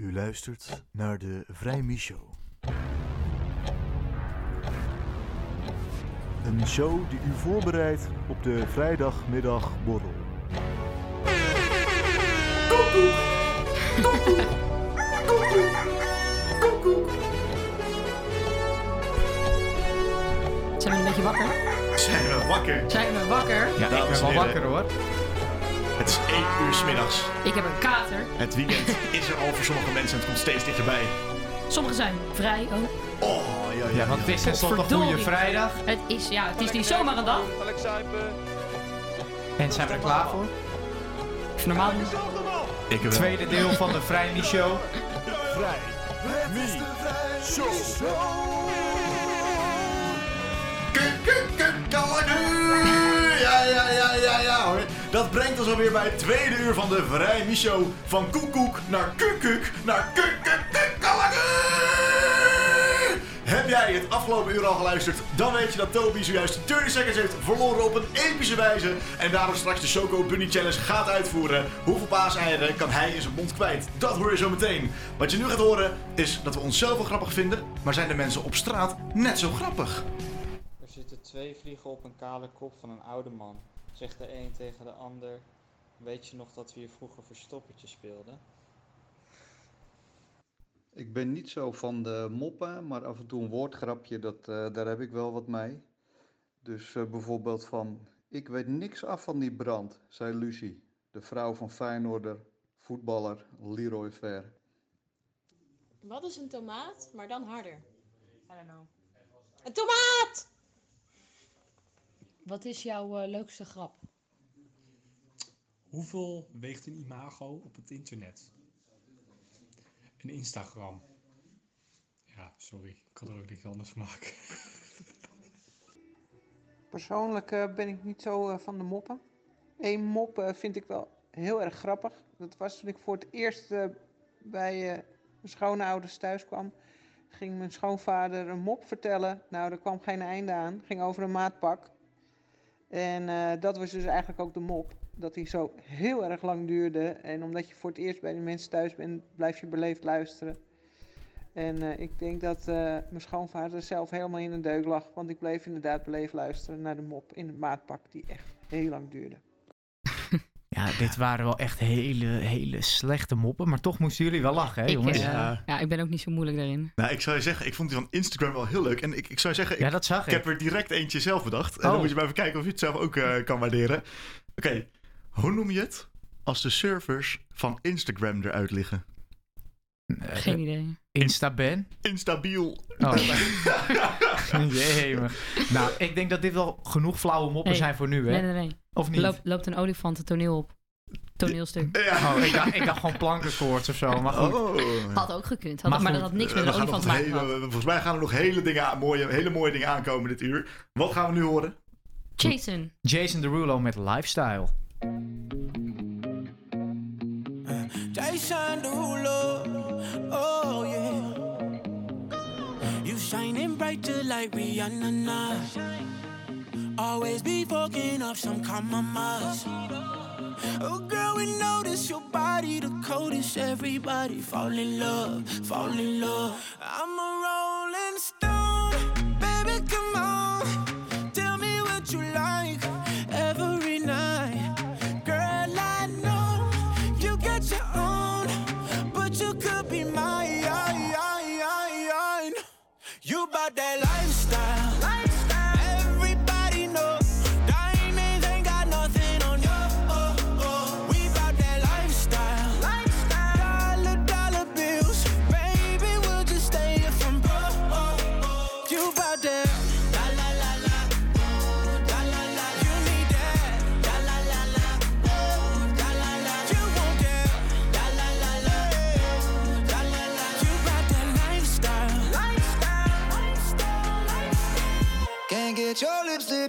U luistert naar de Vrij Show. Een show die u voorbereidt op de vrijdagmiddagborrel. Zijn we een beetje wakker? Zijn we wakker? Zijn we wakker? Ja, ik ben en wel wakker hoor. Het is 1 uur 's middags. Ik heb een kater. Het weekend is er al voor sommige mensen en het komt steeds dichterbij. Sommigen zijn vrij ook. Oh, ja, ja. Ja, want het is tenslotte een goede vrijdag. Het is, ja, het is niet zomaar een dag. En zijn we er klaar voor? Of normaal niet. Ik wel. Tweede deel van de Vrij Show. Vrij Show. Dat brengt ons alweer bij het tweede uur van de Vrij Micho. Van koekoek naar kukuk naar kukukukalaku. Heb jij het afgelopen uur al geluisterd? Dan weet je dat Toby zojuist 30 seconds heeft verloren op een epische wijze. En daarom straks de Choco Bunny Challenge gaat uitvoeren. Hoeveel paaseieren kan hij in zijn mond kwijt? Dat hoor je zo meteen. Wat je nu gaat horen is dat we onszelf wel grappig vinden. Maar zijn de mensen op straat net zo grappig? Er zitten twee vliegen op een kale kop van een oude man, zegt de een tegen de ander. Weet je nog dat we hier vroeger verstoppertje speelden? Ik ben niet zo van de moppen, maar af en toe een woordgrapje, dat, eh, daar heb ik wel wat mee. Dus eh, bijvoorbeeld van, ik weet niks af van die brand, zei Lucie, de vrouw van Feyenoorder, voetballer Leroy Ver. Wat is een tomaat, maar dan harder? I don't know. Een tomaat! Wat is jouw eh, leukste grap? Hoeveel weegt een imago op het internet? Een Instagram. Ja, sorry. Ik kan er ook niks anders van maken. Persoonlijk eh, ben ik niet zo eh, van de moppen. Eén mop eh, vind ik wel heel erg grappig. Dat was toen ik voor het eerst bij eh, mijn schoonouders thuis kwam. Ging mijn schoonvader een mop vertellen. Nou, er kwam geen einde aan. Ging over een maatpak. En eh, dat was dus eigenlijk ook de mop. Dat hij zo heel erg lang duurde. En omdat je voor het eerst bij die mensen thuis bent, blijf je beleefd luisteren. En eh, ik denk dat eh, mijn schoonvader zelf helemaal in een deuk lag. Want ik bleef inderdaad beleefd luisteren naar de mop in het maatpak die echt heel lang duurde. Dit waren wel echt hele, hele slechte moppen. Maar toch moesten jullie wel lachen, hè ik, jongens? eh, Ja. ja, ik ben ook niet zo moeilijk daarin. Nou, ik zou je zeggen, ik vond die van Instagram wel heel leuk. En ik, ik zou zeggen, ik, Ja, dat zag ik heb er direct eentje zelf bedacht. En Oh. dan moet je maar even kijken of je het zelf ook eh, kan waarderen. Oké, hoe noem je het als de servers van Instagram eruit liggen? Eh, Geen idee. Insta-ban? Instabiel. Oh. Nou, ik denk dat dit wel genoeg flauwe moppen Hey, zijn voor nu, hè? Nee, nee, nee. Of niet? Loopt, loopt een olifant het toneel op. Toneelstuk. Ja. Oh, ik dacht, ik dacht gewoon plankenkoorts of zo. Maar goed. Oh. Had ook gekund. Had, Maar dat had niks Eh, met een olifant te maken hele- volgens mij gaan er nog hele, dingen mooie, hele mooie dingen aankomen dit uur. Wat gaan we nu horen? Jason. Jason Derulo met Lifestyle. Jason Derulo, oh yeah. You shining brighter like Rihanna now. Always be fucking up some compromise. Oh girl, we notice your body the coldest. Everybody fall in love, fall in love. I'm a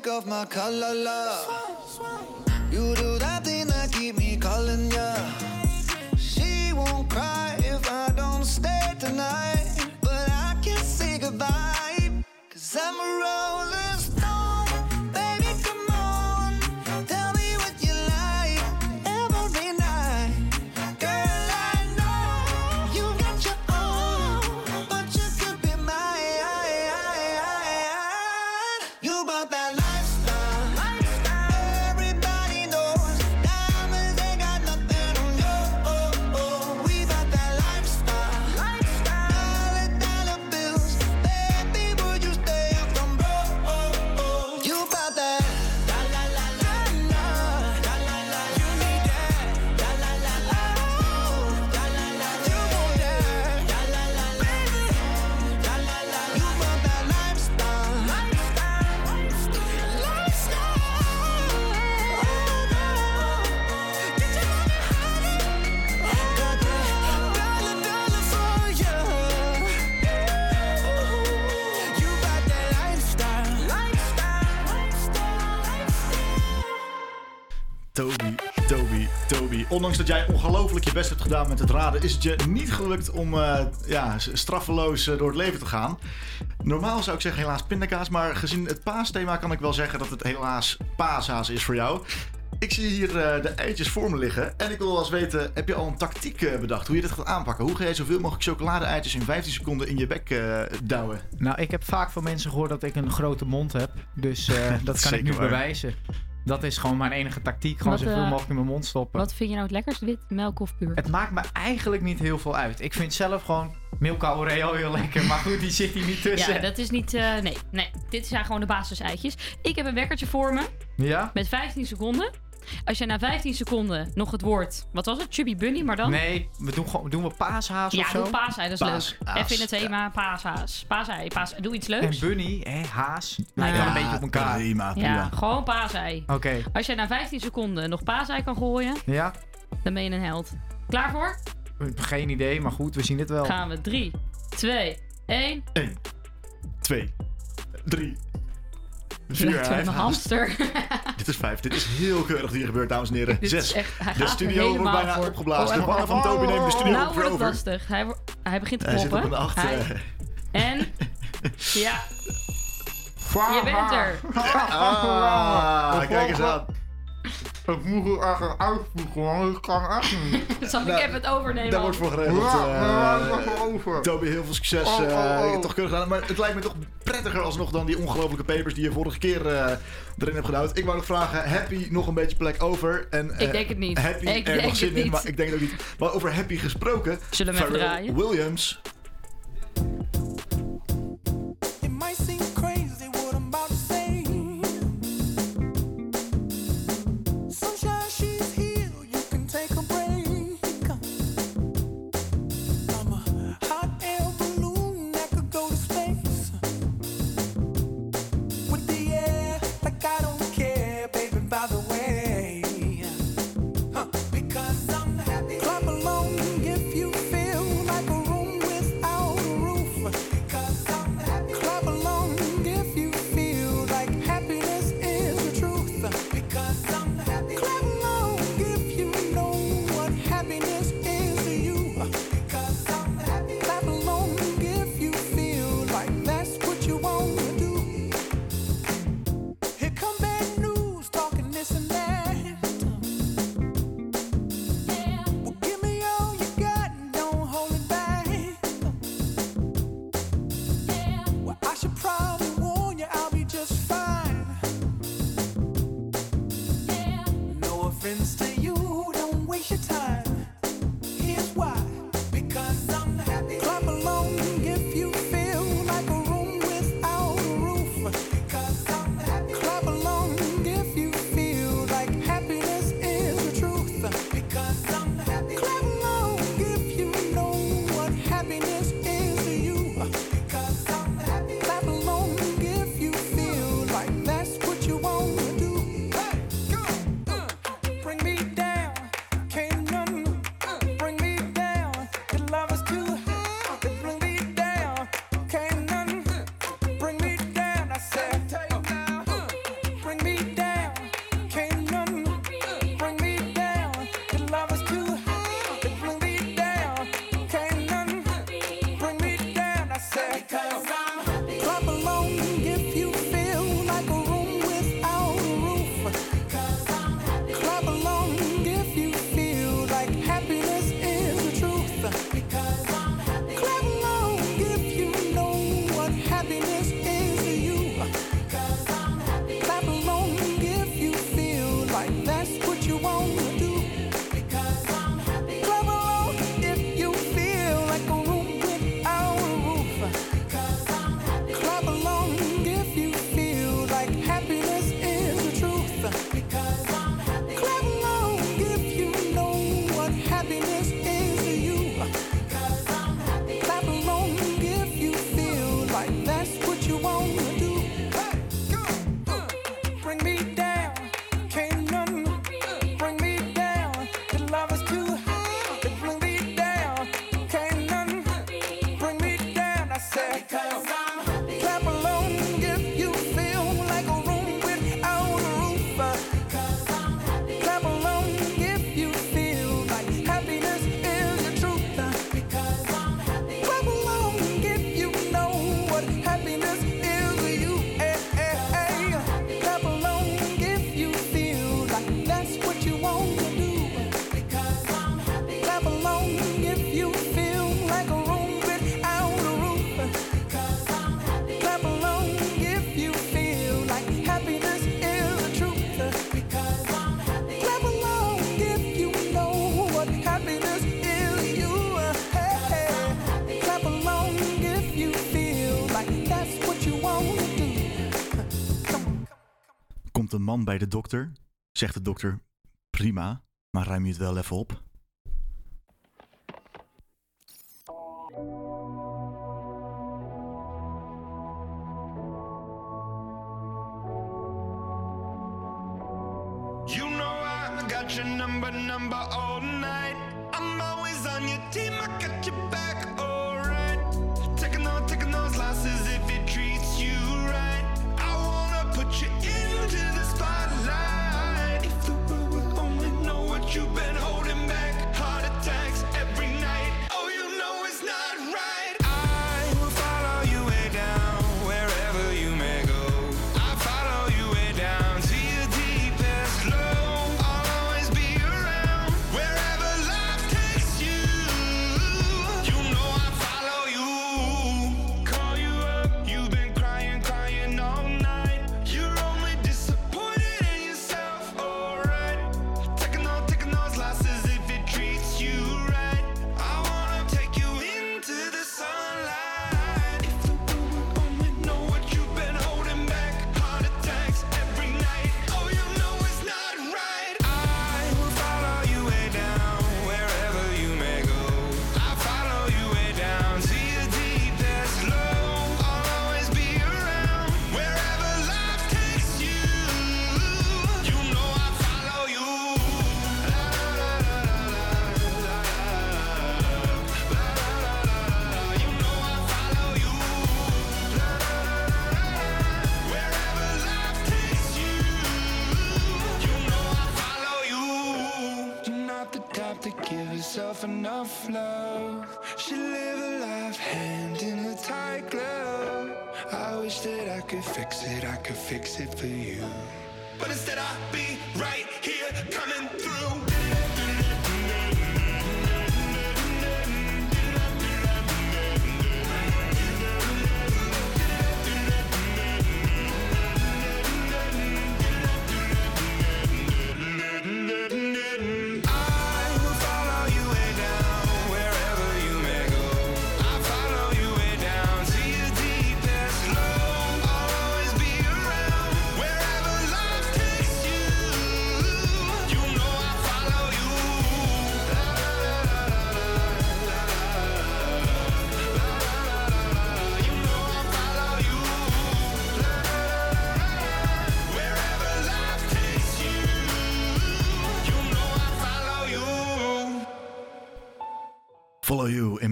lipstick off my collar, love. You do that thing that keep me calling ya. She won't cry if I don't stay tonight, but I can't say goodbye. Cause I'm a dat jij ongelooflijk je best hebt gedaan met het raden, is het je niet gelukt om eh, ja, straffeloos eh, door het leven te gaan. Normaal zou ik zeggen helaas pindakaas, maar gezien het paasthema kan ik wel zeggen dat het helaas paashaas is voor jou. Ik zie hier eh, de eitjes voor me liggen en ik wil wel eens weten, heb je al een tactiek bedacht hoe je dit gaat aanpakken? Hoe ga je zoveel mogelijk chocolade-eitjes in 15 seconden in je bek douwen? Nou, ik heb vaak van mensen gehoord dat ik een grote mond heb. Dus dat kan ik nu waar. bewijzen. Dat is gewoon mijn enige tactiek. Gewoon Wat, zoveel eh, mogelijk in mijn mond stoppen. Wat vind je nou het lekkerst? Wit, melk of puur? Het maakt me eigenlijk niet heel veel uit. Ik vind zelf gewoon Milka Oreo heel lekker. Maar goed, die zit hier niet tussen. Ja, dat is niet... eh, nee, nee. Dit zijn gewoon de basiseitjes. Ik heb een wekkertje voor me. Ja? Met 15 seconden. Als je na 15 seconden nog het woord... Wat was het? Chubby Bunny, maar dan... Nee, we doen, gewoon, doen we paashaas Ja, of zo? doe paasei, dat is Paas- leuk. haas, Even in het thema paashaas. Paasei, paas, doe iets leuks. En bunny, hè, haas, lijkt wel Ja, een beetje op elkaar. Prima, Ja, gewoon paasei. Oké, Als jij na 15 seconden nog paasei kan gooien, ja? dan ben je een held. Klaar voor? Geen idee, maar goed, we zien het wel. Gaan we. 3, 2, 1. 1, 2, 3, Je 4. lijkt wel een hamster. Dit is 5. Dit is heel keurig hier gebeurt, dames en heren. Dit is 6. echt- hij De studio wordt bijna voor. opgeblazen. Oh, de mannen van Toby nemen de studio nou wordt het over. lastig. Hij, hij begint te Hij zit op een 8. Hij- En... Ja. Je bent er. Ah, kijk eens aan. Ik moet er echt uitvoegen, want ik kan echt niet. Zal ik even het overnemen? Daar wordt voor geregeld. Ja, ja, eh, dat gaat over. Toby, heel veel succes. Oh, oh, eh, oh. Toch gedaan. Maar het lijkt me toch prettiger alsnog dan die ongelofelijke papers die je vorige keer eh, erin hebt gedouwd. Ik wou nog vragen, Happy nog een beetje plek over? En, eh, Ik denk het niet. Happy Ik er denk nog zin het in, niet. maar ik denk het ook niet. Maar over Happy gesproken. Zullen we? Williams. difference to you. Don't waste your time. Komt een man bij de dokter. Zegt de dokter, prima, maar ruim je het wel even op?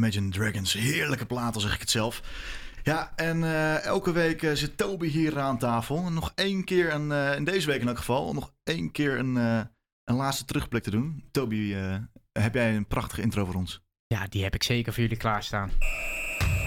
Imagine Dragons. Heerlijke plaat, zeg ik het zelf. Ja, en eh, elke week eh, zit Toby hier aan tafel. En nog één keer, een, eh, in deze week in elk geval, nog één keer een, een laatste terugblik te doen. Toby, heb jij een prachtige intro voor ons? Ja, die heb ik zeker voor jullie klaarstaan.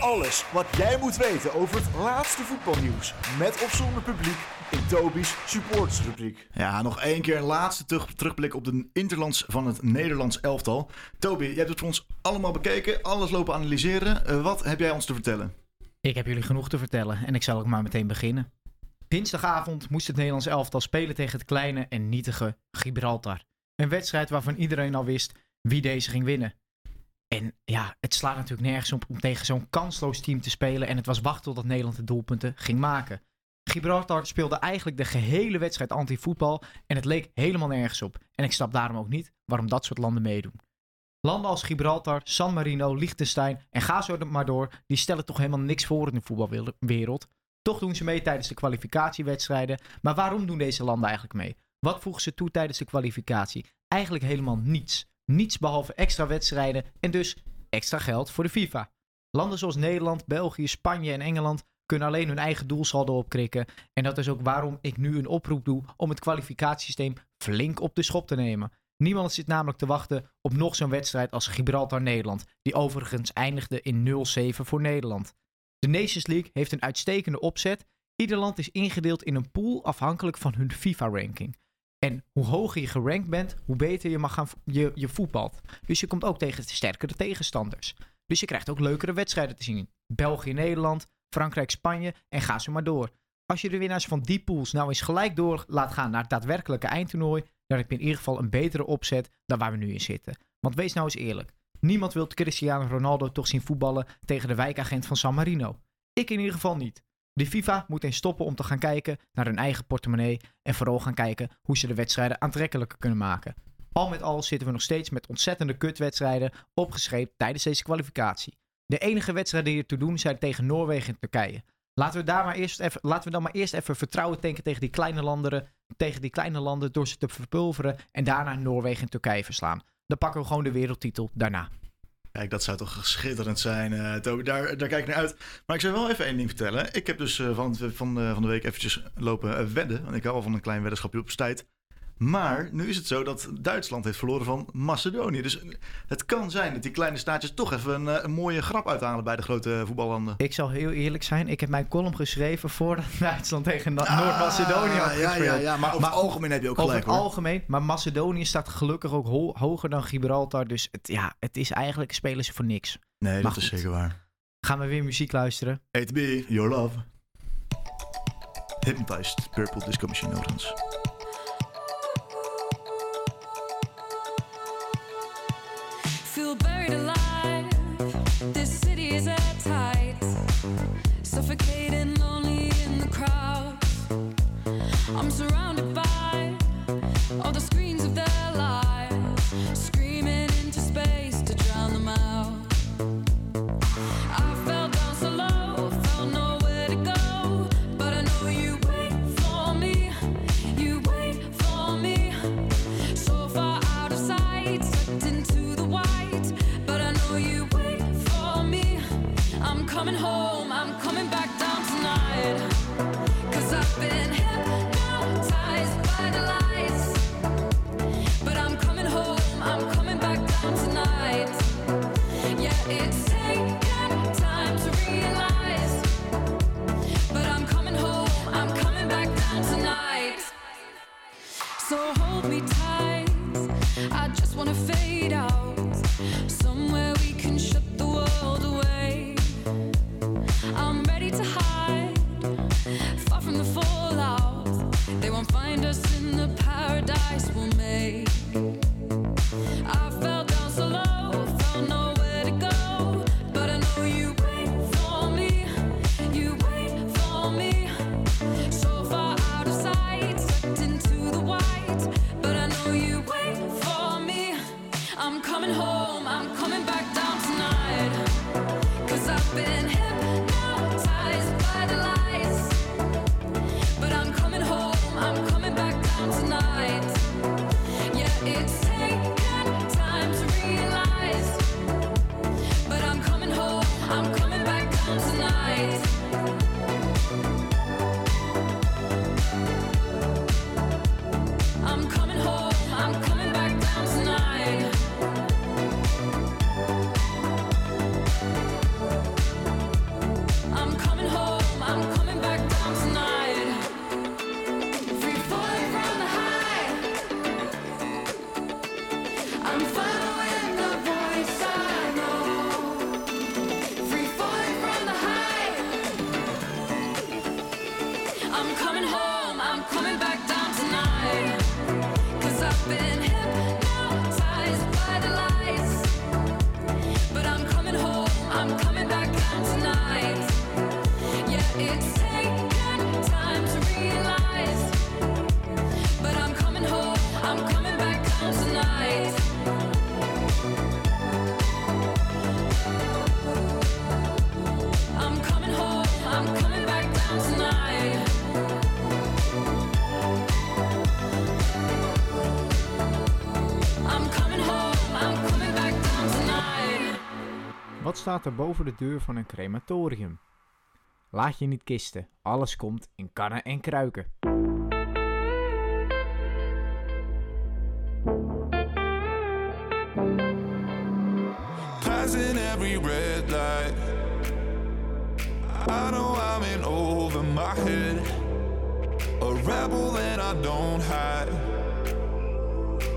Alles wat jij moet weten over het laatste voetbalnieuws. Met of zonder publiek in Toby's supportersrubriek. Ja, nog één keer een laatste terug, terugblik op de interlands van het Nederlands elftal. Toby, jij hebt het voor ons allemaal bekeken, alles lopen analyseren. Eh, wat heb jij ons te vertellen? Ik heb jullie genoeg te vertellen en ik zal ook maar meteen beginnen. Dinsdagavond moest het Nederlands elftal spelen tegen het kleine en nietige Gibraltar. Een wedstrijd waarvan iedereen al wist wie deze ging winnen. En ja, het slaat natuurlijk nergens op om tegen zo'n kansloos team te spelen. En het was wachten totdat Nederland de doelpunten ging maken. Gibraltar speelde eigenlijk de gehele wedstrijd anti-voetbal. En het leek helemaal nergens op. En ik snap daarom ook niet waarom dat soort landen meedoen. Landen als Gibraltar, San Marino, Liechtenstein en ga zo maar door, die stellen toch helemaal niks voor in de voetbalwereld. Toch doen ze mee tijdens de kwalificatiewedstrijden. Maar waarom doen deze landen eigenlijk mee? Wat voegen ze toe tijdens de kwalificatie? Eigenlijk helemaal niets. Niets behalve extra wedstrijden en dus extra geld voor de FIFA. Landen zoals Nederland, België, Spanje en Engeland kunnen alleen hun eigen doelsaldo opkrikken. En dat is ook waarom ik nu een oproep doe om het kwalificatiesysteem flink op de schop te nemen. Niemand zit namelijk te wachten op nog zo'n wedstrijd als Gibraltar-Nederland, die overigens eindigde in 0-7 voor Nederland. De Nations League heeft een uitstekende opzet. Ieder land is ingedeeld in een pool afhankelijk van hun FIFA-ranking. En hoe hoger je gerankt bent, hoe beter je, mag gaan, je, je. Dus je komt ook tegen sterkere tegenstanders. Dus je krijgt ook leukere wedstrijden te zien. België, Nederland, Frankrijk, Spanje en ga zo maar door. Als je de winnaars van die pools nou eens gelijk door laat gaan naar het daadwerkelijke eindtoernooi, dan heb je in ieder geval een betere opzet dan waar we nu in zitten. Want wees nou eens eerlijk. Niemand wil Cristiano Ronaldo toch zien voetballen tegen de wijkagent van San Marino. Ik in ieder geval niet. De FIFA moet eens stoppen om te gaan kijken naar hun eigen portemonnee en vooral gaan kijken hoe ze de wedstrijden aantrekkelijker kunnen maken. Al met al zitten we nog steeds met ontzettende kutwedstrijden opgeschreven tijdens deze kwalificatie. De enige wedstrijden die ertoe doen zijn tegen Noorwegen en Turkije. Laten we, daar maar eerst even, laten we dan maar eerst even vertrouwen tanken tegen die kleine landen, tegen die kleine landen door ze te verpulveren en daarna Noorwegen en Turkije verslaan. Dan pakken we gewoon de wereldtitel daarna. Kijk, dat zou toch schitterend zijn, Toby. Daar, daar kijk ik naar uit. Maar ik zou wel even één ding vertellen. Ik heb dus eh, van, van, eh, van de week eventjes lopen wedden. Want ik hou al van een klein weddenschapje op tijd. Maar nu is het zo dat Duitsland heeft verloren van Macedonië. Dus het kan zijn dat die kleine staatjes toch even een, eh, een mooie grap uithalen bij de grote voetballanden. Ik zal heel eerlijk zijn, ik heb mijn column geschreven voordat Duitsland tegen Na- Noord-Macedonië had Ah, ja, gespeeld. ja, ja, maar over het algemeen heb je ook Over gelijk, het hoor. algemeen, maar Macedonië staat gelukkig ook ho- hoger dan Gibraltar. Dus het, ja, het is eigenlijk, spelen ze voor niks. Nee, Maar dat is zeker waar. Gaan we weer muziek luisteren? ATB, Your Love. Hypnotized, Purple Disco Machine overigens. I'm surrounded staat er boven de deur van een crematorium? Laat je niet kisten, alles komt in kannen en kruiken. Passing every red light. I know I'm in over my head. A rebel and I don't hide.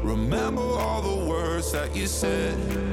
Remember all the words that you said.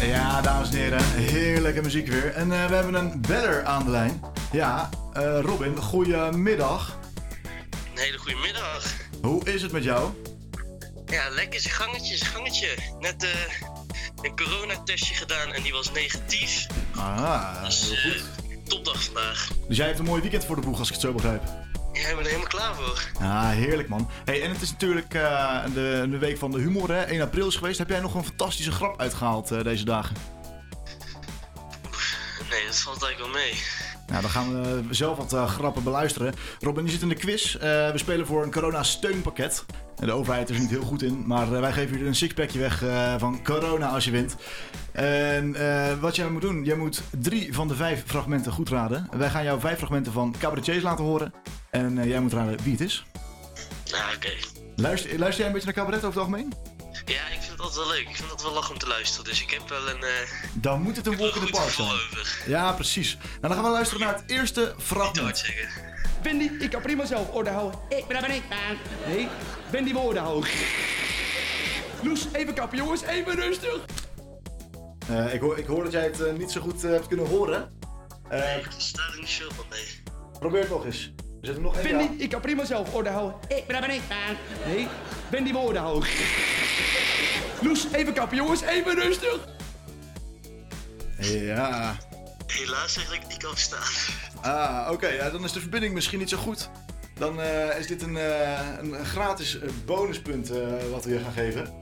Ja, dames en heren, heerlijke muziek weer. En eh, we hebben een beller aan de lijn. Ja, eh, Robin, goedemiddag. Een hele goede middag. Hoe is het met jou? Ja, lekker zijn gangetje, zijn gangetje. Net eh, een coronatestje gedaan en die was negatief. Ah, Dus goed. topdag vandaag. Dus jij hebt een mooi weekend voor de boeg, als ik het zo begrijp. Ja, ik ben er helemaal klaar voor. Ah, heerlijk man. Hey, en het is natuurlijk eh, de, de week van de humor, hè? 1 april is geweest. Heb jij nog een fantastische grap uitgehaald eh, deze dagen? Nee, dat valt eigenlijk wel mee. Nou, dan gaan we zelf wat eh, grappen beluisteren. Robin, je zit in de quiz. Eh, we spelen voor een corona-steunpakket. De overheid is er niet heel goed in, maar eh, wij geven jullie een sixpackje weg eh, van corona als je wint. En eh, wat jij moet doen, jij moet drie van de vijf fragmenten goed raden. Wij gaan jou vijf fragmenten van cabaretiers laten horen. En eh, jij moet raden wie het is. Nou, oké. Luister, luister jij een beetje naar cabaret over het algemeen? Ja, ik vind het altijd wel leuk. Ik vind het wel lachen om te luisteren. Dus ik heb wel een... eh, Dan moet het een walk in the park zijn. Ja, precies. Nou, dan gaan we luisteren naar het eerste fragment. Wendy, ik kan prima zelf orde houden. Ik ben ik aan. Nee, Wendy wil orde houden. Loes, even kappen jongens, even rustig. Eh, ik, hoor, ik hoor dat jij het eh, niet zo goed eh, hebt kunnen horen. Eh, nee, ik sta er niet zo van, nee. probeer het nog eens. We zetten nog één. Wendy, ik kan prima zelf orde houden. Ik ben daar ben ik aan. Nee, Wendy wil orde houden. Loes, even kappen jongens, even rustig. Ja. Helaas zeg ik niet kan verstaan. Ah, oké. ja, dan is de verbinding misschien niet zo goed. Dan eh, is dit een, eh, een gratis eh, bonuspunt eh, wat we je gaan geven.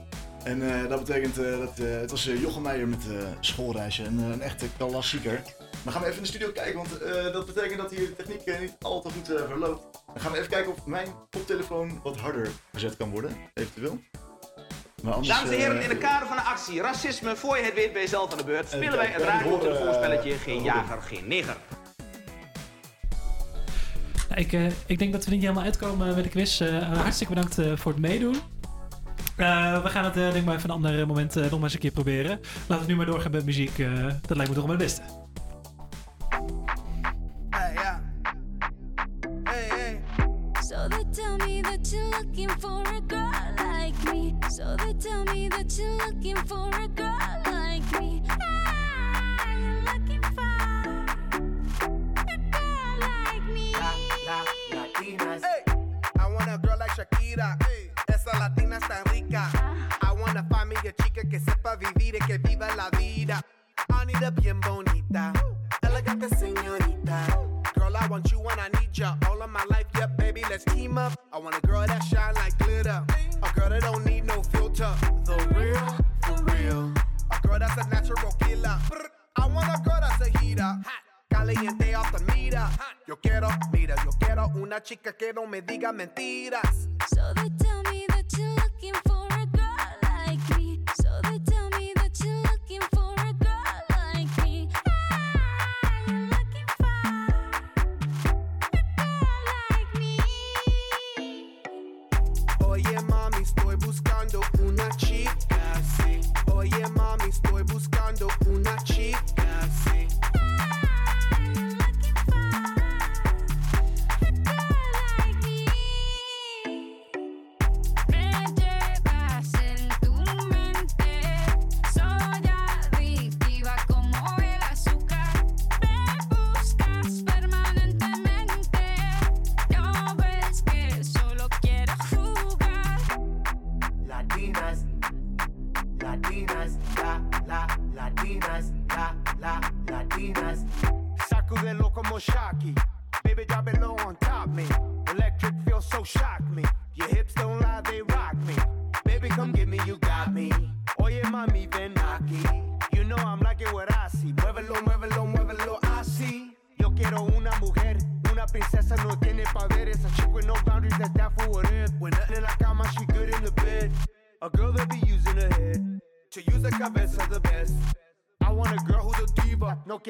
En eh, dat betekent eh, dat het was Jochem Meijer met eh schoolreisje. Een, een echte klassieker. Dan gaan we even in de studio kijken, want eh, dat betekent dat hier de techniek eh, niet al te goed eh, verloopt. Dan gaan we even kijken of mijn koptelefoon wat harder gezet kan worden, eventueel. Maar anders, Dames en heren, in het kader van de actie Racisme, voor je het weet ben je zelf aan de beurt, spelen wij het kijken, radio ik hoor, telefoonspelletje eh, Geen jager, geen neger. Ik, eh, ik denk dat we niet helemaal uitkomen met de quiz. Eh, hartstikke bedankt eh, voor het meedoen. Eh, we gaan het eh, denk ik maar even een ander moment eh, nog maar eens een keer proberen. Laten we nu maar doorgaan met muziek. eh, dat lijkt me toch wel het beste. Looking for a girl like me. So they tell me that you're looking for a girl like me. Ah, you're looking for a girl like me. Hey, I want a girl like Shakira. Hey. Esa latina está rica. I want to find me a chica que sepa vivir y que viva la vida. I need a bien bonita, elegante señorita. Girl, I want you and I need Yeah, team up. I want a girl that shine like glitter. A girl that don't need no filter. The real, for real. A girl that's a natural killer. I want a girl that's a heater. Caliente off the meter. Yo quiero, mira, yo quiero una chica que no me diga mentiras. So they tell me that you're looking for estoy buscando una chica, sí. Oye, mami, estoy buscando una chica,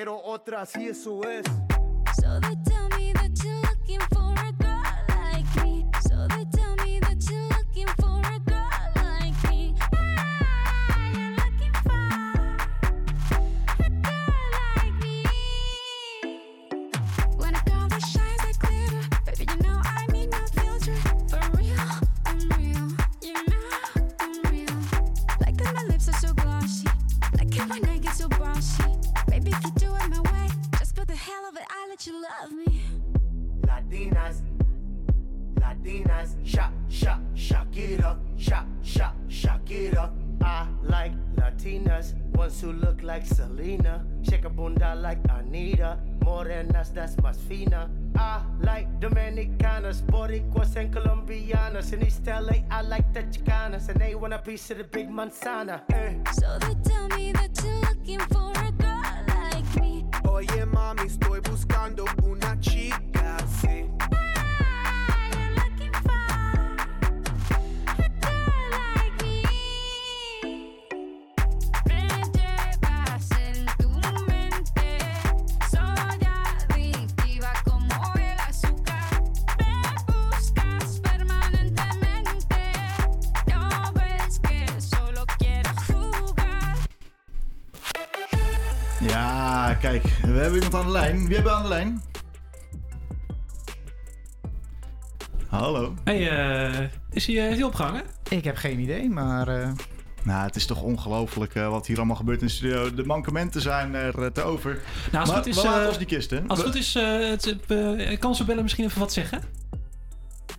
quiero otra, así eso es. Latinas, ones who look like Selena, shake a bunda like Anita, morenas that's más fina. I like Dominicanas, Boricuas and Colombianas. In East LA, I like the Chicanas, and they want a piece of the big manzana. Eh. So they tell me that you're looking for a girl like me. Oye, mami, estoy kijk, we hebben iemand aan de lijn. Wie hebben we aan de lijn? Hallo. Hey, eh, is hij, eh, is hij opgehangen? Ik heb geen idee, maar... eh, Nou, het is toch ongelooflijk eh, wat hier allemaal gebeurt in de studio. De mankementen zijn er te over. Nou, als het maar goed is, we laten ons die kisten. Als het goed is, eh, het, eh, kan ze bellen misschien even wat zeggen?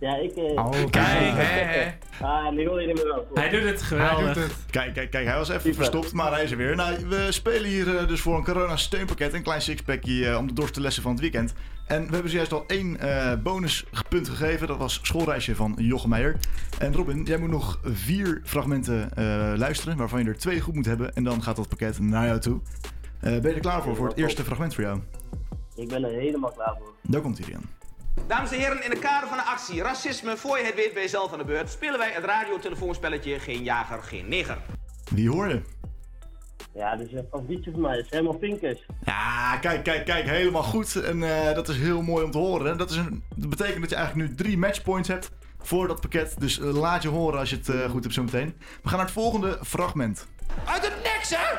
Ja, ik... eh, Oh, kijk, hè, hè. Ah, nu hoor je meer wel. Hij doet het geweldig. Kijk, kijk, kijk, hij was even verstopt, maar hij is er weer. Nou, we spelen hier eh, dus voor een corona-steunpakket, een klein sixpackje eh, om de dorst te lessen van het weekend. En we hebben zojuist al één eh, bonuspunt gegeven, dat was schoolreisje van Jochem Meijer. En Robin, jij moet nog vier fragmenten eh, luisteren, waarvan je er twee goed moet hebben. En dan gaat dat pakket naar jou toe. Eh, ben je er klaar voor, voor het eerste fragment voor jou? Ik ben er helemaal klaar voor. Daar komt hij dan. Dames en heren, in het kader van de actie Racisme voor je het weet ben je zelf aan de beurt... spelen wij het radiotelefoonspelletje Geen Jager, Geen Neger. Wie hoor je? Ja, dus een favorietje van mij is helemaal Pinkers. Ja, kijk, kijk, kijk, helemaal goed. En eh, dat is heel mooi om te horen. Dat, is een, dat betekent dat je eigenlijk nu drie matchpoints hebt voor dat pakket. Dus eh, laat je horen als je het eh, goed hebt zometeen. We gaan naar het volgende fragment. Uit het niks, hè?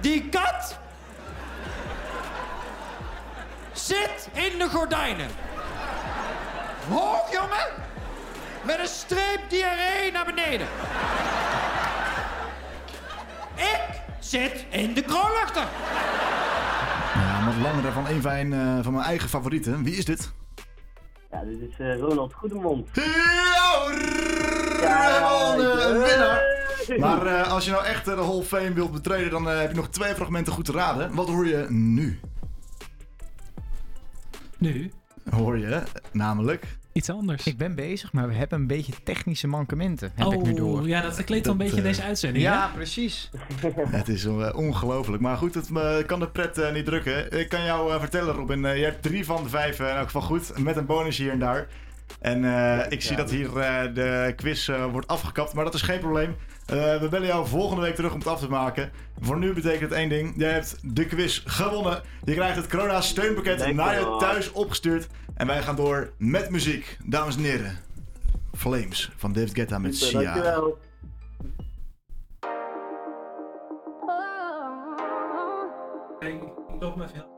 Die kat zit in de gordijnen. Hoog, jongen! Met een streep diarree naar beneden. Ik zit in de kroonluchter. Ja, wat langer van een van, een, eh, van mijn eigen favorieten. Wie is dit? Ja, dit is eh, Ronald Goedemond. Ja, een winnaar. Maar eh, als je nou echt de Hall of Fame wilt betreden, dan heb je nog twee fragmenten goed te raden. Wat hoor je nu? Nu? Hoor je namelijk... Iets anders. Ik ben bezig, maar we hebben een beetje technische mankementen, heb ik nu Oh, door. ja, dat kleedt wel een beetje in eh, deze uitzending, Ja, hè? precies. Het is eh, ongelooflijk. Maar goed, het eh, kan de pret niet drukken. Ik kan jou vertellen, Robin. je hebt drie van de vijf in elk geval goed. Met een bonus hier en daar. En eh, ik zie dat hier eh, de quiz eh, wordt afgekapt. Maar dat is geen probleem. Eh, we bellen jou volgende week terug om het af te maken. Voor nu betekent het één ding. Jij hebt de quiz gewonnen. Je krijgt het corona steunpakket Lekker, naar je thuis opgestuurd. En wij gaan door met muziek. Dames en heren. Flames van David Guetta met Sia. dankjewel. Nog maar veel.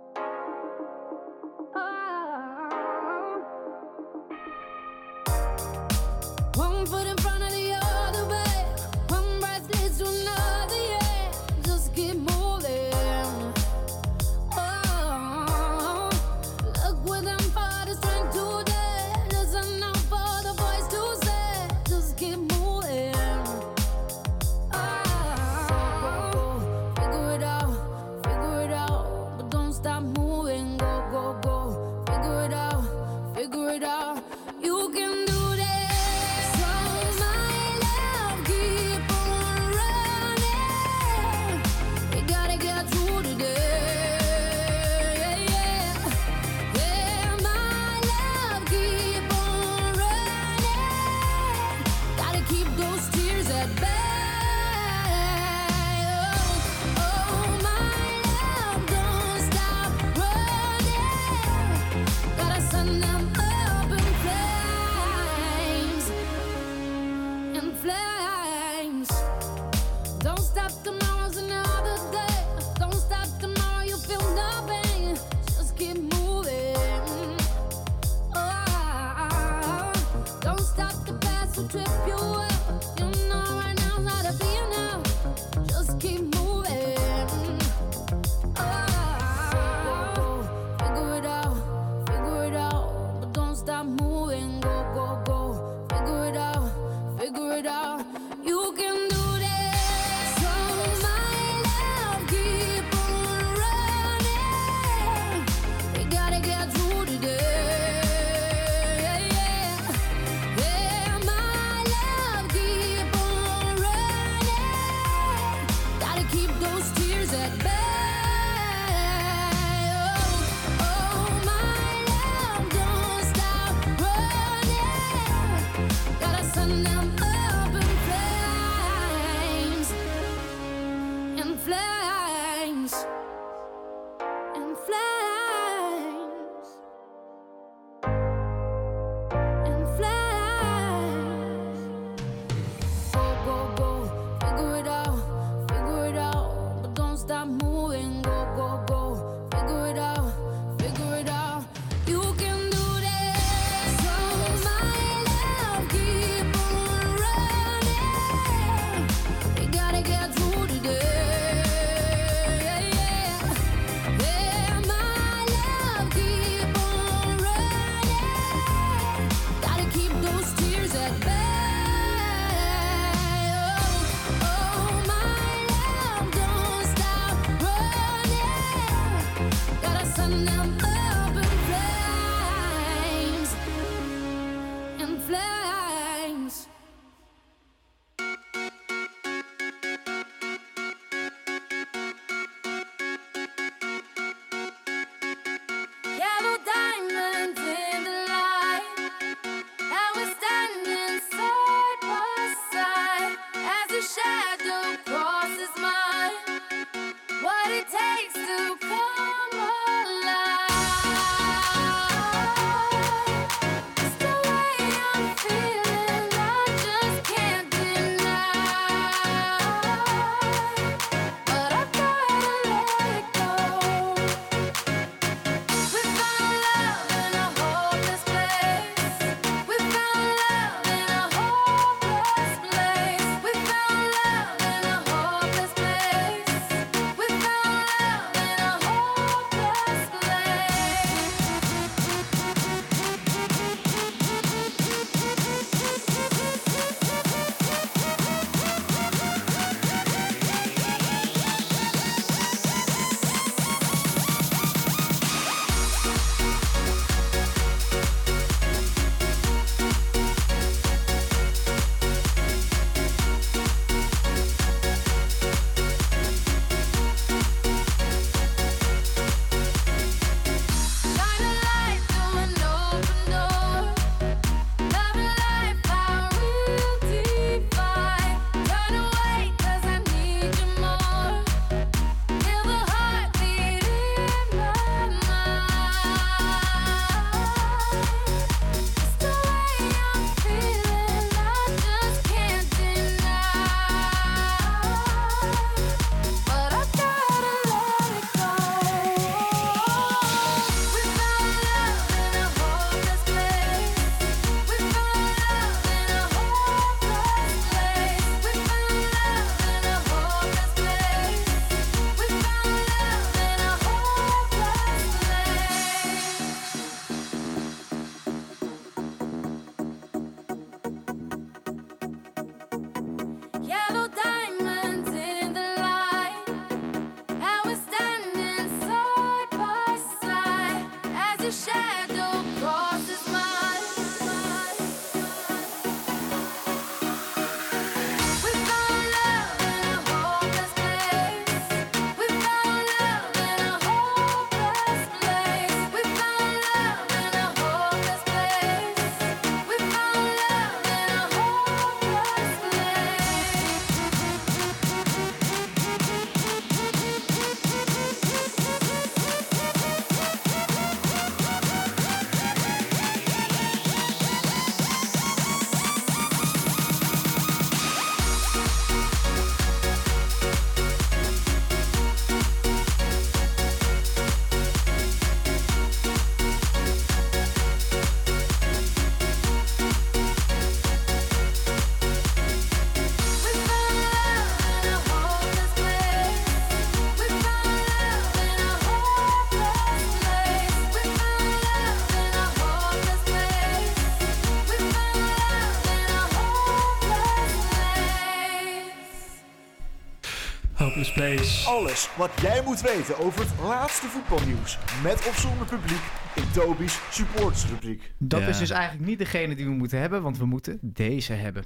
Place. Alles wat jij moet weten over het laatste voetbalnieuws. Met of zonder publiek in Toby's supportersrubriek. Dat Ja. is dus eigenlijk niet degene die we moeten hebben, want we moeten deze hebben.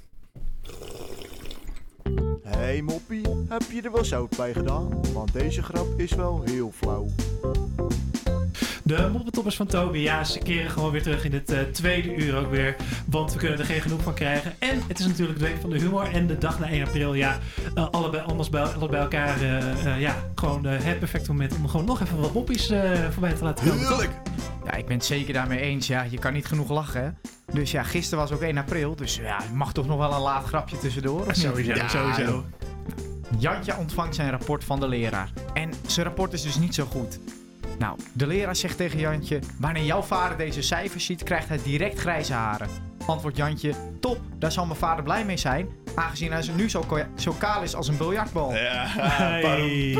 Hey moppie, heb je er wel zout bij gedaan? Want deze grap is wel heel flauw. De moppentoppers van Toby, ja, ze keren gewoon weer terug in het eh, tweede uur ook weer. Want we kunnen er geen genoeg van krijgen. En het is natuurlijk de week van de humor en de dag na 1 april. Ja, eh, allebei, anders bij, alle bij elkaar. eh, eh, ja, gewoon het perfecte moment om gewoon nog even wat moppies eh, voorbij te laten komen. toch? Ja, ik ben het zeker daarmee eens. Ja, je kan niet genoeg lachen, hè? Dus ja, gisteren was ook 1 april. Dus ja, er mag toch nog wel een laat grapje tussendoor? Of niet? Sowieso, Ja, sowieso. Jantje ontvangt zijn rapport van de leraar. En zijn rapport is dus niet zo goed. Nou, de leraar zegt tegen Jantje: Wanneer jouw vader deze cijfers ziet, krijgt hij direct grijze haren. Antwoordt Jantje: Top, daar zal mijn vader blij mee zijn. Aangezien hij nu zo, zo kaal is als een biljartbal. Ja, Hey,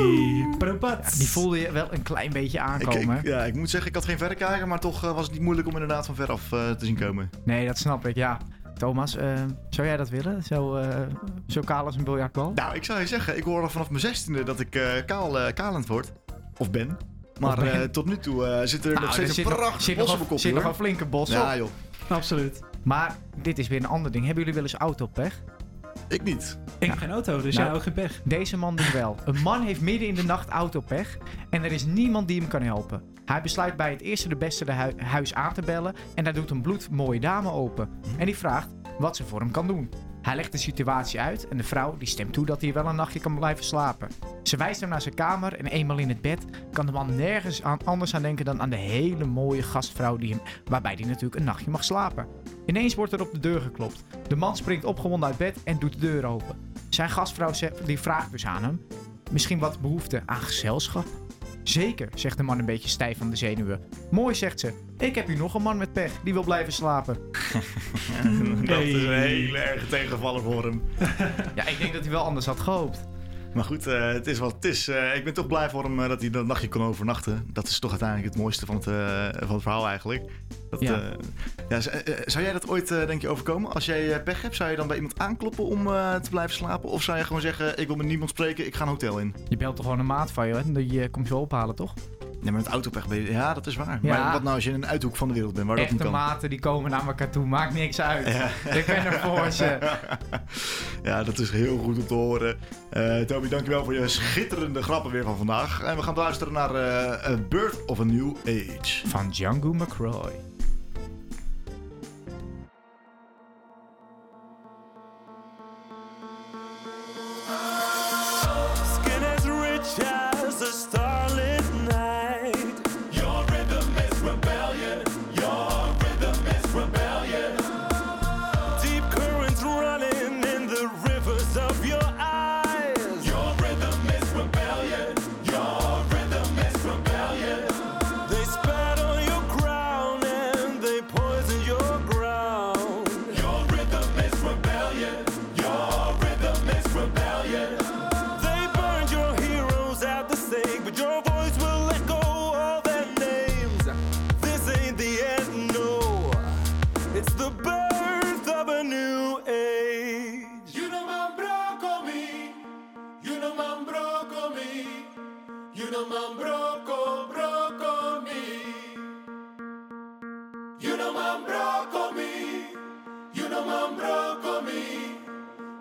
die voelde je wel een klein beetje aankomen. ik- ja, ik moet zeggen, ik had geen verrekijker, maar toch eh, was het niet moeilijk om inderdaad van veraf eh, te zien komen. Nee, dat snap ik, ja. Thomas, eh, zou jij dat willen? Zo, eh, zo kaal als een biljartbal? Nou, ik zou je zeggen, ik hoorde vanaf mijn zestiende dat ik eh, kaal, eh, kalend word. Of ben. Maar eh, tot nu toe eh, zit er Nou, nog steeds er zit een nog- prachtig zit bos nog op mijn een- kop, zit nog hoor. een flinke bos Ja, op. joh. Absoluut. Maar dit is weer een ander ding. Hebben jullie wel eens autopech? Ik niet. Ik heb geen auto, dus Nou, ja, ook geen pech. Deze man dus wel. Een man heeft midden in de nacht autopech en er is niemand die hem kan helpen. Hij besluit bij het eerste de beste de hui- huis aan te bellen en daar doet een bloedmooie dame open. En die vraagt wat ze voor hem kan doen. Hij legt de situatie uit en de vrouw die stemt toe dat hij wel een nachtje kan blijven slapen. Ze wijst hem naar zijn kamer en eenmaal in het bed kan de man nergens aan, anders aan denken dan aan de hele mooie gastvrouw die hem, waarbij hij natuurlijk een nachtje mag slapen. Ineens wordt er op de deur geklopt. De man springt opgewonden uit bed en doet de deur open. Zijn gastvrouw die vraagt dus aan hem: Misschien wat behoefte aan gezelschap? Zeker, zegt de man een beetje stijf van de zenuwen. Mooi, zegt ze. Ik heb hier nog een man met pech, die wil blijven slapen. Dat is een hele erge tegenvaller voor hem. Ja, ik denk dat hij wel anders had gehoopt. Maar goed, eh, het is wat het is. Eh, ik ben toch blij voor hem eh, dat hij dat nachtje kon overnachten. Dat is toch uiteindelijk het mooiste van het, van het verhaal eigenlijk. Dat, Ja. ja. zou jij dat ooit, denk je, overkomen? Als jij pech hebt, zou je dan bij iemand aankloppen om te blijven slapen? Of zou je gewoon zeggen, ik wil met niemand spreken, ik ga een hotel in? Je belt toch gewoon een maat van je en die komt je ophalen, toch? Nee, maar met autopech. Ja, dat is waar. Ja. Maar wat nou als je in een uithoek van de wereld bent, waar dat Echte niet kan? maten die komen naar elkaar toe, maakt niks uit. Ja. Ik ben er voor ze. ja, dat is heel goed om te horen. Eh Toby, dankjewel voor je schitterende grappen weer van vandaag. En we gaan luisteren naar eh A Birth of a New Age. Van Django McCroy. You know man broke me.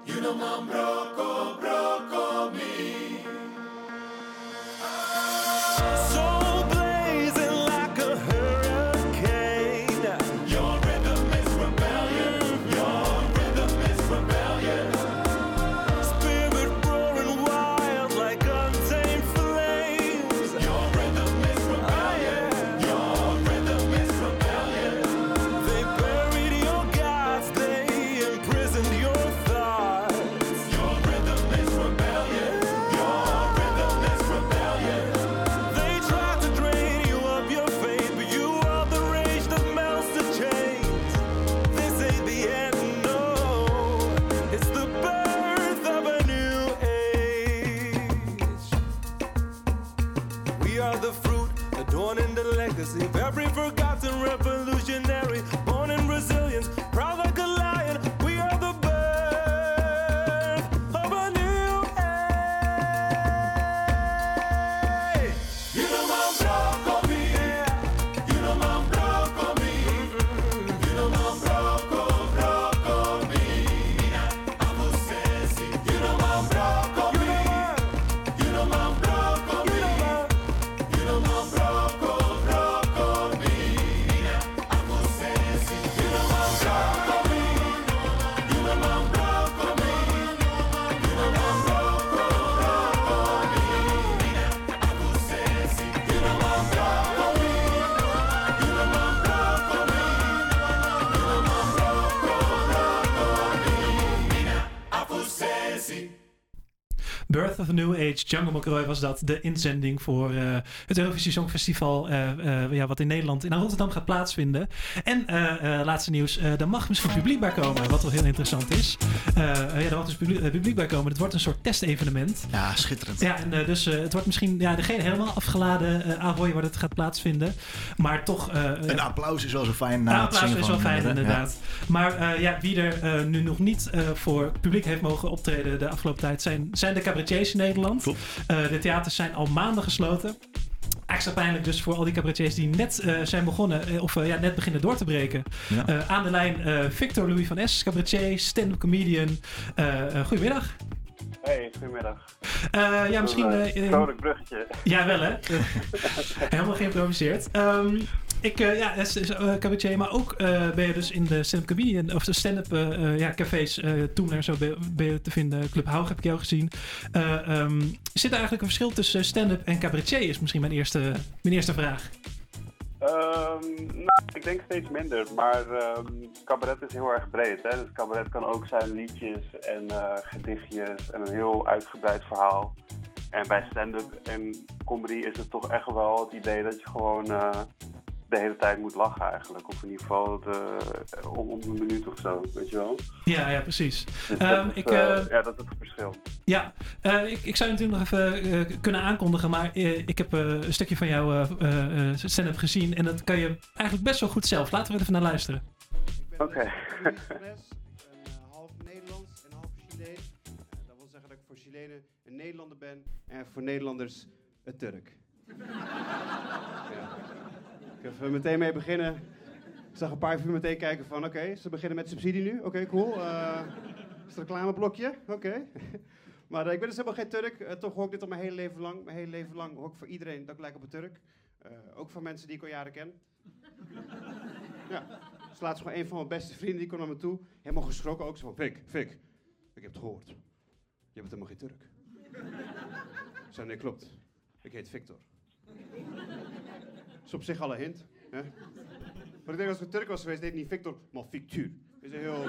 You know man broke, broke me. So of New Age, Jungle McRoy was dat. De inzending voor eh, het Eurovisie Songfestival. eh, ja, wat in Nederland, in Rotterdam gaat plaatsvinden. En laatste nieuws, daar mag misschien publiek bij komen. Wat wel heel interessant is. Eh, ja, er mag dus publiek, eh, publiek bij komen. Het wordt een soort testevenement. Ja, schitterend. Ja, en eh, dus eh, het wordt misschien ja, geen helemaal afgeladen uh, Ahoy waar het gaat plaatsvinden. Maar toch... eh, Een applaus is wel zo fijn na applaus is wel fijn, inderdaad. Maar eh, ja, wie er eh, nu nog niet eh, voor publiek heeft mogen optreden de afgelopen tijd zijn, zijn de cabaretiers in Nederland. Eh, de theaters zijn al maanden gesloten. Extra pijnlijk dus voor al die cabaretiers die net eh, zijn begonnen, eh, of eh, ja, net beginnen door te breken. Ja. Eh, aan de lijn eh, Victor Louis van S, cabaretier, stand-up comedian. Goedemiddag. Hey, goedemiddag. Eh, ja, misschien... Een, vrolijk bruggetje. Ja, wel hè? Helemaal geïmproviseerd. Ehm, ik, eh, ja, is, is, eh, cabaretier, maar ook eh, ben je dus in de stand-up comedian, of de stand-up ja, cafés, toen en zo ben, je te vinden. Club Haug heb ik jou gezien. Eh, ehm, zit er eigenlijk een verschil tussen stand-up en cabaretier? Is misschien mijn eerste, mijn eerste vraag. Ehm, nou, ik denk steeds minder, maar ehm, cabaret is heel erg breed. Hè? Dus cabaret kan ook zijn liedjes en gedichtjes en een heel uitgebreid verhaal. En bij stand-up en comedy is het toch echt wel het idee dat je gewoon de hele tijd moet lachen eigenlijk. Of in ieder geval de, om, om een minuut of zo, weet je wel. Ja, ja, precies. Dus Ehm, dat, is, ik, eh, eh, ja, dat is het verschil. Ja, eh, ik, ik zou je natuurlijk nog even eh, kunnen aankondigen, maar eh, ik heb eh, een stukje van jouw eh, eh, stand-up gezien en dat kan je eigenlijk best wel goed zelf. Laten we er even naar luisteren. Oké. half Nederlands en half Chileen. Eh, dat wil zeggen dat ik voor Chilenen een Nederlander ben en voor Nederlanders een Turk. ja. Ik even meteen mee beginnen. Ik zag een paar van meteen kijken van, oké, ze beginnen met subsidie nu. Oké, cool. Eh, is het reclameblokje? Oké. maar eh, ik ben dus helemaal geen Turk. Eh, toch hoor ik dit al mijn hele leven lang. Mijn hele leven lang hoor ik voor iedereen dat ik lijk op een Turk. Ook van mensen die ik al jaren ken. Ja. Dus laatst gewoon een van mijn beste vrienden, die kwam naar me toe. Helemaal geschrokken ook. Zo van, Fik, Fik, ik heb het gehoord. Je bent helemaal geen Turk. Zei, nee, klopt. Ik heet Victor. Is op zich al een hint. Hè? Maar ik denk als ik een Turk was geweest, deed niet Victor, maar Victuur. Is een heel...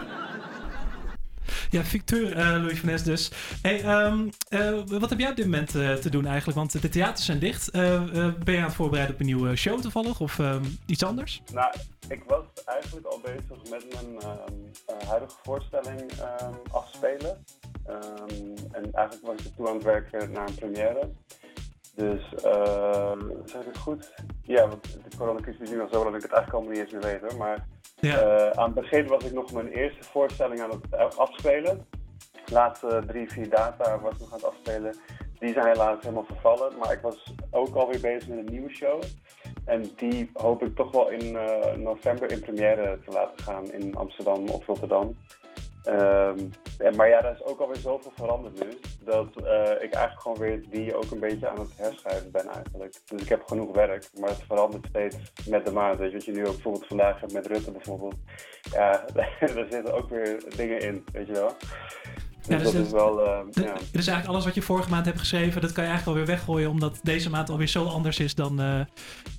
Ja, Victor eh, Louis van Es dus. Hey, ehm, eh, wat heb jij op dit moment eh, te doen eigenlijk? Want de theaters zijn dicht. Eh, eh, ben je aan het voorbereiden op een nieuwe show toevallig? Of ehm, iets anders? Nou, ik was eigenlijk al bezig met mijn ehm, eh, huidige voorstelling ehm, afspelen. Ehm, en eigenlijk was ik er toe aan het werken naar een première. Dus, uh, zeg ik het goed? Ja, want de coronacrisis is nu al zo dat ik het eigenlijk allemaal niet eens meer weet hoor. Maar eh, aan het begin was ik nog mijn eerste voorstelling aan het afspelen. De laatste drie, vier data was ik nog aan het afspelen. Die zijn helaas helemaal vervallen. Maar ik was ook alweer bezig met een nieuwe show. En die hoop ik toch wel in eh, november in première te laten gaan in Amsterdam of Rotterdam. Ehm, en, maar ja, daar is ook alweer zoveel veranderd nu. Dat eh, ik eigenlijk gewoon weer die ook een beetje aan het herschrijven ben eigenlijk. Dus ik heb genoeg werk, maar het verandert steeds met de maand. Weet je, wat je nu ook bijvoorbeeld vandaag hebt met Rutte bijvoorbeeld. Ja, daar zitten ook weer dingen in, weet je wel. Dus, Ja, dus dat het- is wel, eh, ja. Eigenlijk alles wat je vorige maand hebt geschreven, dat kan je eigenlijk alweer weggooien, omdat deze maand alweer zo anders is dan. eh,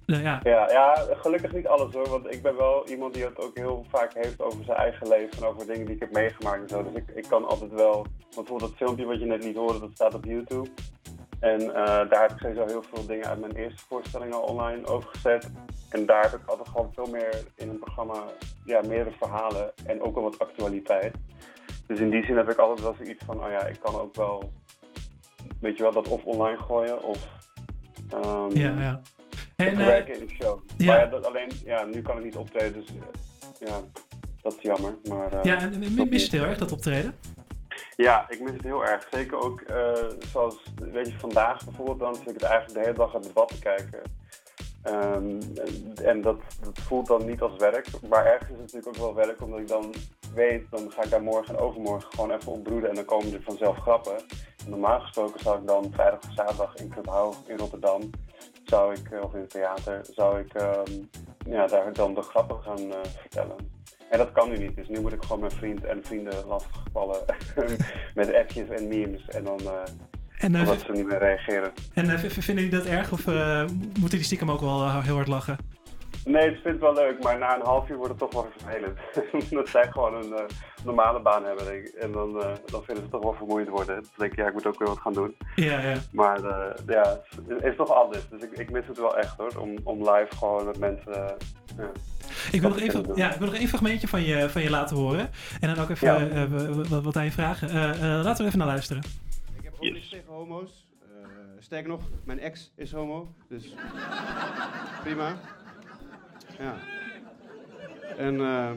nou ja. Ja, ja, gelukkig niet alles hoor. Want ik ben wel iemand die het ook heel vaak heeft over zijn eigen leven en over dingen die ik heb meegemaakt en zo. Dus ik, ik kan altijd wel. Want bijvoorbeeld dat filmpje wat je net niet hoorde, dat staat op YouTube. En eh, daar heb ik sowieso heel veel dingen uit mijn eerste voorstelling al online over gezet. En daar heb ik altijd gewoon veel meer in een programma, ja, meerdere verhalen en ook wel wat actualiteit. Dus in die zin heb ik altijd wel zoiets van, oh ja, ik kan ook wel, weet je wel, dat of online gooien of ehm, Ja, ja. En, eh, in de show. ja. Maar ja, dat alleen, ja, nu kan ik niet optreden, dus eh, ja, dat is jammer. Maar, eh, ja, en mis je het heel erg dat optreden? ja, ik mis het heel erg. Zeker ook, zoals, weet je, vandaag bijvoorbeeld, dan zit ik het eigenlijk de hele dag het debat te kijken. Ehm, en dat, dat voelt dan niet als werk, maar ergens is het natuurlijk ook wel werk, omdat ik dan weet, dan ga ik daar morgen en overmorgen gewoon even op broeden en dan komen er vanzelf grappen. En normaal gesproken zou ik dan vrijdag of zaterdag in Club Haug in Rotterdam, zou ik, eh, of in het theater, zou ik ehm, ja, daar dan de grappen gaan eh, vertellen. En dat kan nu niet, dus nu moet ik gewoon mijn vriend en vrienden lastigvallen met appjes en memes en dan, eh En, omdat ze niet meer reageren. En vinden jullie dat erg of moeten die stiekem ook wel heel hard lachen? Nee, ik vind het wel leuk, maar na een half uur wordt het toch wel vervelend. dat zij gewoon een eh, normale baan hebben. denk ik. En dan, eh, dan vinden ze het toch wel vermoeiend worden. Dan denk ik, ja, ik moet ook weer wat gaan doen. Ja, ja. Maar eh, ja, het is toch anders. Dus ik, ik mis het wel echt hoor, om, om live gewoon met mensen... eh, ja, Ik wil, nog wat even, ja, ik wil nog één fragmentje van je, van je laten horen. En dan ook even Ja. eh, w- w- wat aan je vragen. Eh, eh, laten we even naar luisteren. Ik heb ook niks tegen homo's. Eh, sterker nog, mijn ex is homo, dus prima. Ja. En eh,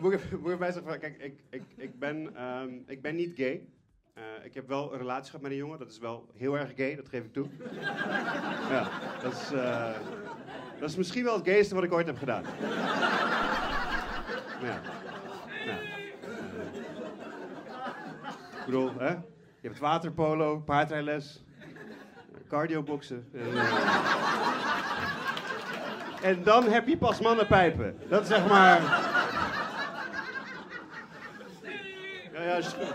moet ik even- moet ik even bij zeggen, van, kijk, ik, ik, ik, ben, ehm, ik ben niet gay. Eh, ik heb wel een relatie gehad met een jongen, dat is wel heel erg gay, dat geef ik toe. ja, dat is, eh, dat is misschien wel het gayste wat ik ooit heb gedaan. Ja. ja. Ik bedoel, hè? Je hebt waterpolo, paardrijles, cardioboksen. En, eh, en dan heb je pas mannenpijpen. Dat zeg maar... Ja, ja, als je,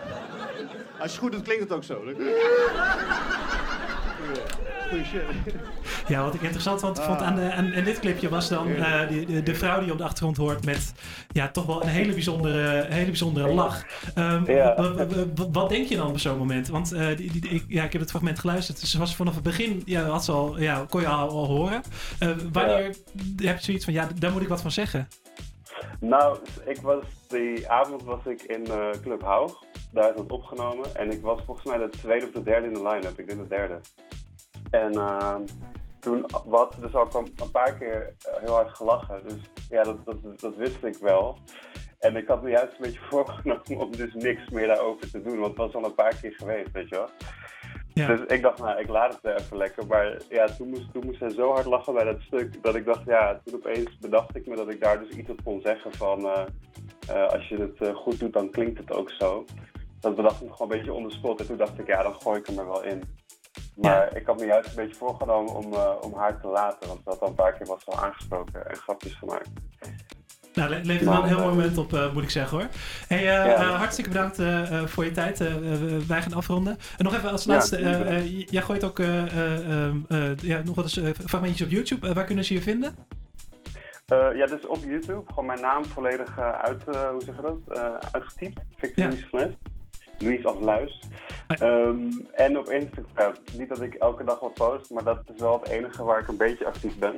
als je goed doet, klinkt het ook zo. Goeie shit. Ja, wat ik interessant vond, vond aan, de, aan, aan dit clipje was dan eh, die, de, de vrouw die op de achtergrond hoort met ja, toch wel een hele bijzondere, hele bijzondere lach. Ehm, Ja. wa- wa- wa- wat denk je dan op zo'n moment? Want eh, die, die, ik, ja, ik heb het fragment geluisterd. Ze was vanaf het begin, ja, had ze al, ja, kon je al, al horen. Eh, wanneer heb je zoiets van, ja, daar moet ik wat van zeggen? Nou, ik was, die avond was ik in eh, Club Haug. Daar is het opgenomen. En ik was volgens mij de tweede of de derde in de line-up. Ik denk de derde. En ehm, toen wat dus ook al een paar keer eh, heel hard gelachen. Dus ja, dat, dat, dat wist ik wel. En ik had me juist een beetje voorgenomen om dus niks meer daarover te doen. Want het was al een paar keer geweest, weet je wel. Dus ik dacht, nou, ik laat het er even lekker. Maar ja, toen moest, toen moest hij zo hard lachen bij dat stuk. Dat ik dacht, ja, toen opeens bedacht ik me dat ik daar dus iets op kon zeggen van... eh, eh, als je het goed doet, dan klinkt het ook zo. Dat bedacht ik gewoon een beetje on the spot. En toen dacht ik, ja, dan gooi ik hem er wel in. Maar ik had me juist een beetje voorgenomen om, eh, om haar te laten. Want dat al een paar keer was al aangesproken en grapjes gemaakt. Nou, le- levert wel een heel mooi moment op, eh, moet ik zeggen hoor. Hey, eh, Ja. eh, hartstikke bedankt eh, eh, voor je tijd. Eh, eh, wij gaan afronden. En nog even als laatste. eh, eh, jij gooit ook eh, eh, eh, ja, nog wat eens eh, fragmentjes op YouTube. Eh, waar kunnen ze je vinden? Eh, ja, dus op YouTube gewoon mijn naam volledig eh, uit, eh, hoe zeg je dat? Eh, uitgetypt. Victor Ja. Es. Louis als Luis. Ehm, en op Instagram. Niet dat ik elke dag wat post, maar dat is wel het enige waar ik een beetje actief ben.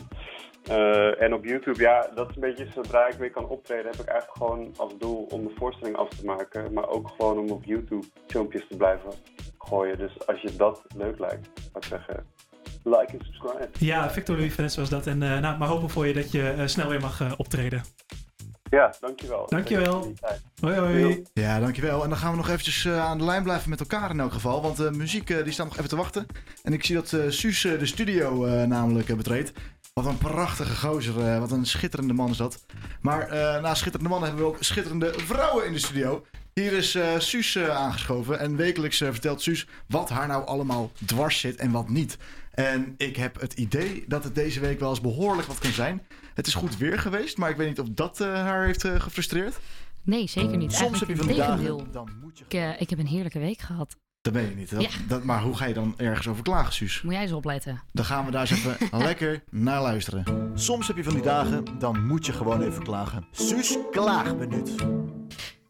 Eh, en op YouTube, ja, dat is een beetje zodra ik weer kan optreden, heb ik eigenlijk gewoon als doel om de voorstelling af te maken. Maar ook gewoon om op YouTube filmpjes te blijven gooien. Dus als je dat leuk lijkt, zou ik zeggen, like en subscribe. Ja, Victor Louis Vanessa was dat. En eh, nou, maar hopen voor je dat je eh, snel weer mag optreden. Ja, dankjewel. Dankjewel. Hoi hoi. Ja, dankjewel. En dan gaan we nog eventjes eh, aan de lijn blijven met elkaar in elk geval. Want de muziek eh, die staat nog even te wachten. En ik zie dat eh Suus eh, de studio eh, namelijk eh, betreedt. Wat een prachtige gozer. eh, wat een schitterende man is dat. Maar eh, na schitterende mannen hebben we ook schitterende vrouwen in de studio. Hier is eh Suus eh, aangeschoven. En wekelijks eh, vertelt Suus wat haar nou allemaal dwars zit en wat niet. En ik heb het idee dat het deze week wel eens behoorlijk wat kan zijn. Het is goed weer geweest, maar ik weet niet of dat eh, haar heeft eh, gefrustreerd. Nee, zeker niet. Soms heb je van die dagen, dan moet je... Ik, eh, ik heb een heerlijke week gehad. Dat weet je niet. Dat, Ja. dat, maar hoe ga je dan ergens over klagen, Suus? Moet jij eens opletten. Dan gaan we daar eens even lekker naar luisteren. Soms heb je van die dagen, dan moet je gewoon even klagen. Suus klaagminuut.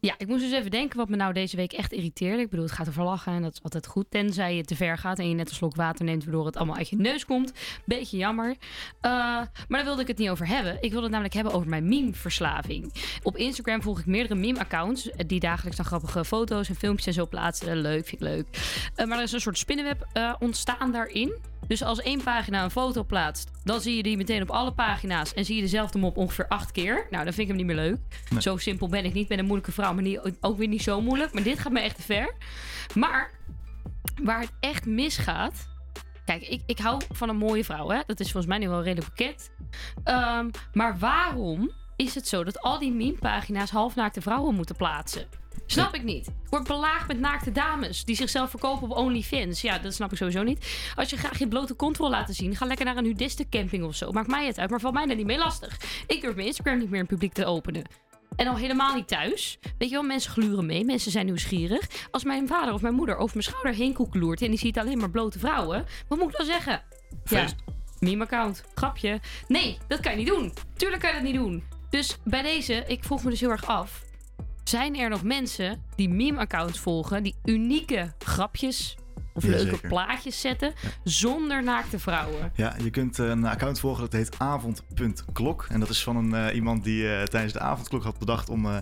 Ja, ik moest dus even denken wat me nou deze week echt irriteerde. Ik bedoel, het gaat over lachen en dat is altijd goed. Tenzij je te ver gaat en je net een slok water neemt, waardoor het allemaal uit je neus komt. Beetje jammer. Eh, maar daar wilde ik het niet over hebben. Ik wilde het namelijk hebben over mijn meme-verslaving. Op Instagram volg ik meerdere meme-accounts eh, die dagelijks dan grappige foto's en filmpjes en zo plaatsen. Leuk, vind ik leuk. Eh, maar er is een soort spinnenweb ontstaan daarin. Dus als één pagina een foto plaatst, dan zie je die meteen op alle pagina's en zie je dezelfde mop ongeveer acht keer. Nou, dan vind ik hem niet meer leuk. Nee. Zo simpel ben ik niet. Ik ben een moeilijke vrouw, maar niet, ook weer niet zo moeilijk. Maar dit gaat me echt te ver. Maar waar het echt misgaat. Kijk, ik, ik hou van een mooie vrouw, hè? Dat is volgens mij nu wel redelijk bekend. Ehm, maar waarom is het zo dat al die meme-pagina's halfnaakte vrouwen moeten plaatsen? Snap ik niet. Ik word belaagd met naakte dames die zichzelf verkopen op OnlyFans. Ja, dat snap ik sowieso niet. Als je graag je blote kont wil laten zien, ga lekker naar een nudistencamping of zo. Maakt mij het uit, maar valt mij daar niet mee lastig. Ik durf mijn Instagram niet meer in het publiek te openen. En al helemaal niet thuis. Weet je wel, mensen gluren mee, mensen zijn nieuwsgierig. Als mijn vader of mijn moeder over mijn schouder heen koekeloert en die ziet alleen maar blote vrouwen, wat moet ik dan zeggen? Feest. Meme-account. Grapje. Nee, dat kan je niet doen. Tuurlijk kan je dat niet doen. Dus bij deze, ik vroeg me dus heel erg af. Zijn er nog mensen die meme-accounts volgen, die unieke grapjes of leuke plaatjes zetten zonder naakte vrouwen? Ja, je kunt een account volgen dat heet avond.klok. En dat is van een, eh, iemand die eh, tijdens de avondklok had bedacht om eh,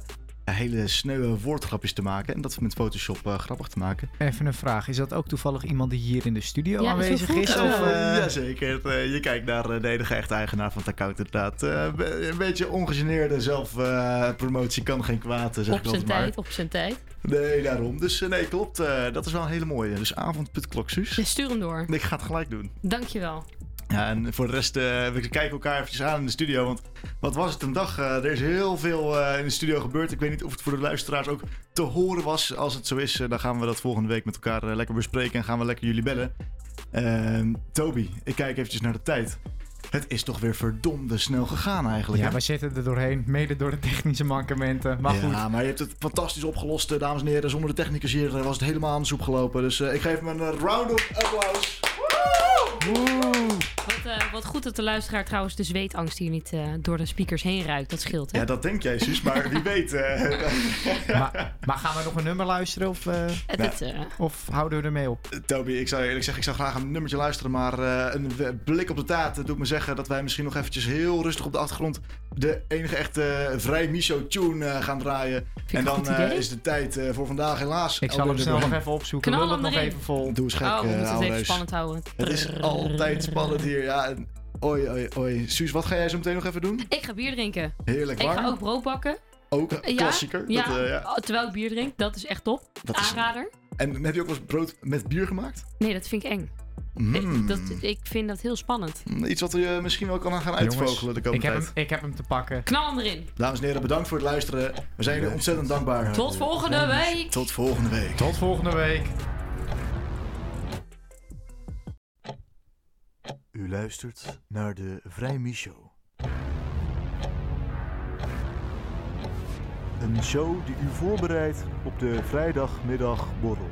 hele sneuwe woordgrapjes te maken. En dat met Photoshop eh, grappig te maken. Even een vraag. Is dat ook toevallig iemand die hier in de studio Ja, aanwezig is? Of, wel. eh, Jazeker. Het, eh, je kijkt naar de enige echte eigenaar van het account inderdaad. Eh, een beetje ongegeneerde zelfpromotie kan geen kwaad, zeg Op ik altijd maar. tijd, op zijn tijd. Nee, daarom. Dus nee, klopt. eh, dat is wel een hele mooie. Dus avond.klok, Suus. Ja, stuur hem door. Ik ga het gelijk doen. Dankjewel. Ja, en voor de rest, eh, we kijken elkaar eventjes aan in de studio. Want wat was het een dag? Eh, er is heel veel eh, in de studio gebeurd. Ik weet niet of het voor de luisteraars ook te horen was. Als het zo is, dan gaan we dat volgende week met elkaar lekker bespreken. En gaan we lekker jullie bellen. Ehm, Toby, ik kijk eventjes naar de tijd. Het is toch weer verdomde snel gegaan eigenlijk. ja, hè? we zitten er doorheen. Mede door de technische mankementen. Maar goed. Ja, maar je hebt het fantastisch opgelost, dames en heren. Zonder de technicus hier was het helemaal aan de soep gelopen. Dus ik geef hem een round of applaus. Wat, eh, wat goed dat de luisteraar trouwens de zweetangst hier niet eh, door de speakers heen ruikt. Dat scheelt, hè? Ja, dat denk jij, Suus, maar wie weet. eh, maar, maar gaan we nog een nummer luisteren? Of, of houden we ermee op? Toby, ik zou eerlijk zeggen, ik zou graag een nummertje luisteren. Maar eh, een blik op de taart doet me zeggen dat wij misschien nog eventjes heel rustig op de achtergrond de enige echte vrij Micho tune eh, gaan draaien. en dan eh, is de tijd eh, voor vandaag helaas. Ik zal hem snel nog even opzoeken. Knal hem nog even vol. Doe eens gek, Oh, we eh, moeten het oude even reus. spannend houden. Het is altijd spannend hier. Ja, en- Oei, oei, oei. Suus, wat ga jij zo meteen nog even doen? Ik ga bier drinken. Heerlijk, Ik waar? ga ook brood bakken. Ook klassieker. Ja, Dat, eh, ja. oh, terwijl ik bier drink. Dat is echt top. Dat is- Aanrader. En heb je ook wel eens brood met bier gemaakt? Nee, dat vind ik eng. Mm. Ik, dat, ik vind dat heel spannend. Iets wat je misschien wel kan gaan uitvogelen de komende ik, heb tijd. hem, ik heb hem te pakken. Knal hem erin. Dames en heren, bedankt voor het luisteren. We zijn jullie ontzettend dankbaar. Tot volgende week. Tot volgende week. Tot volgende week. U luistert naar de Vrij Show. Een show die u voorbereidt op de vrijdagmiddagborrel.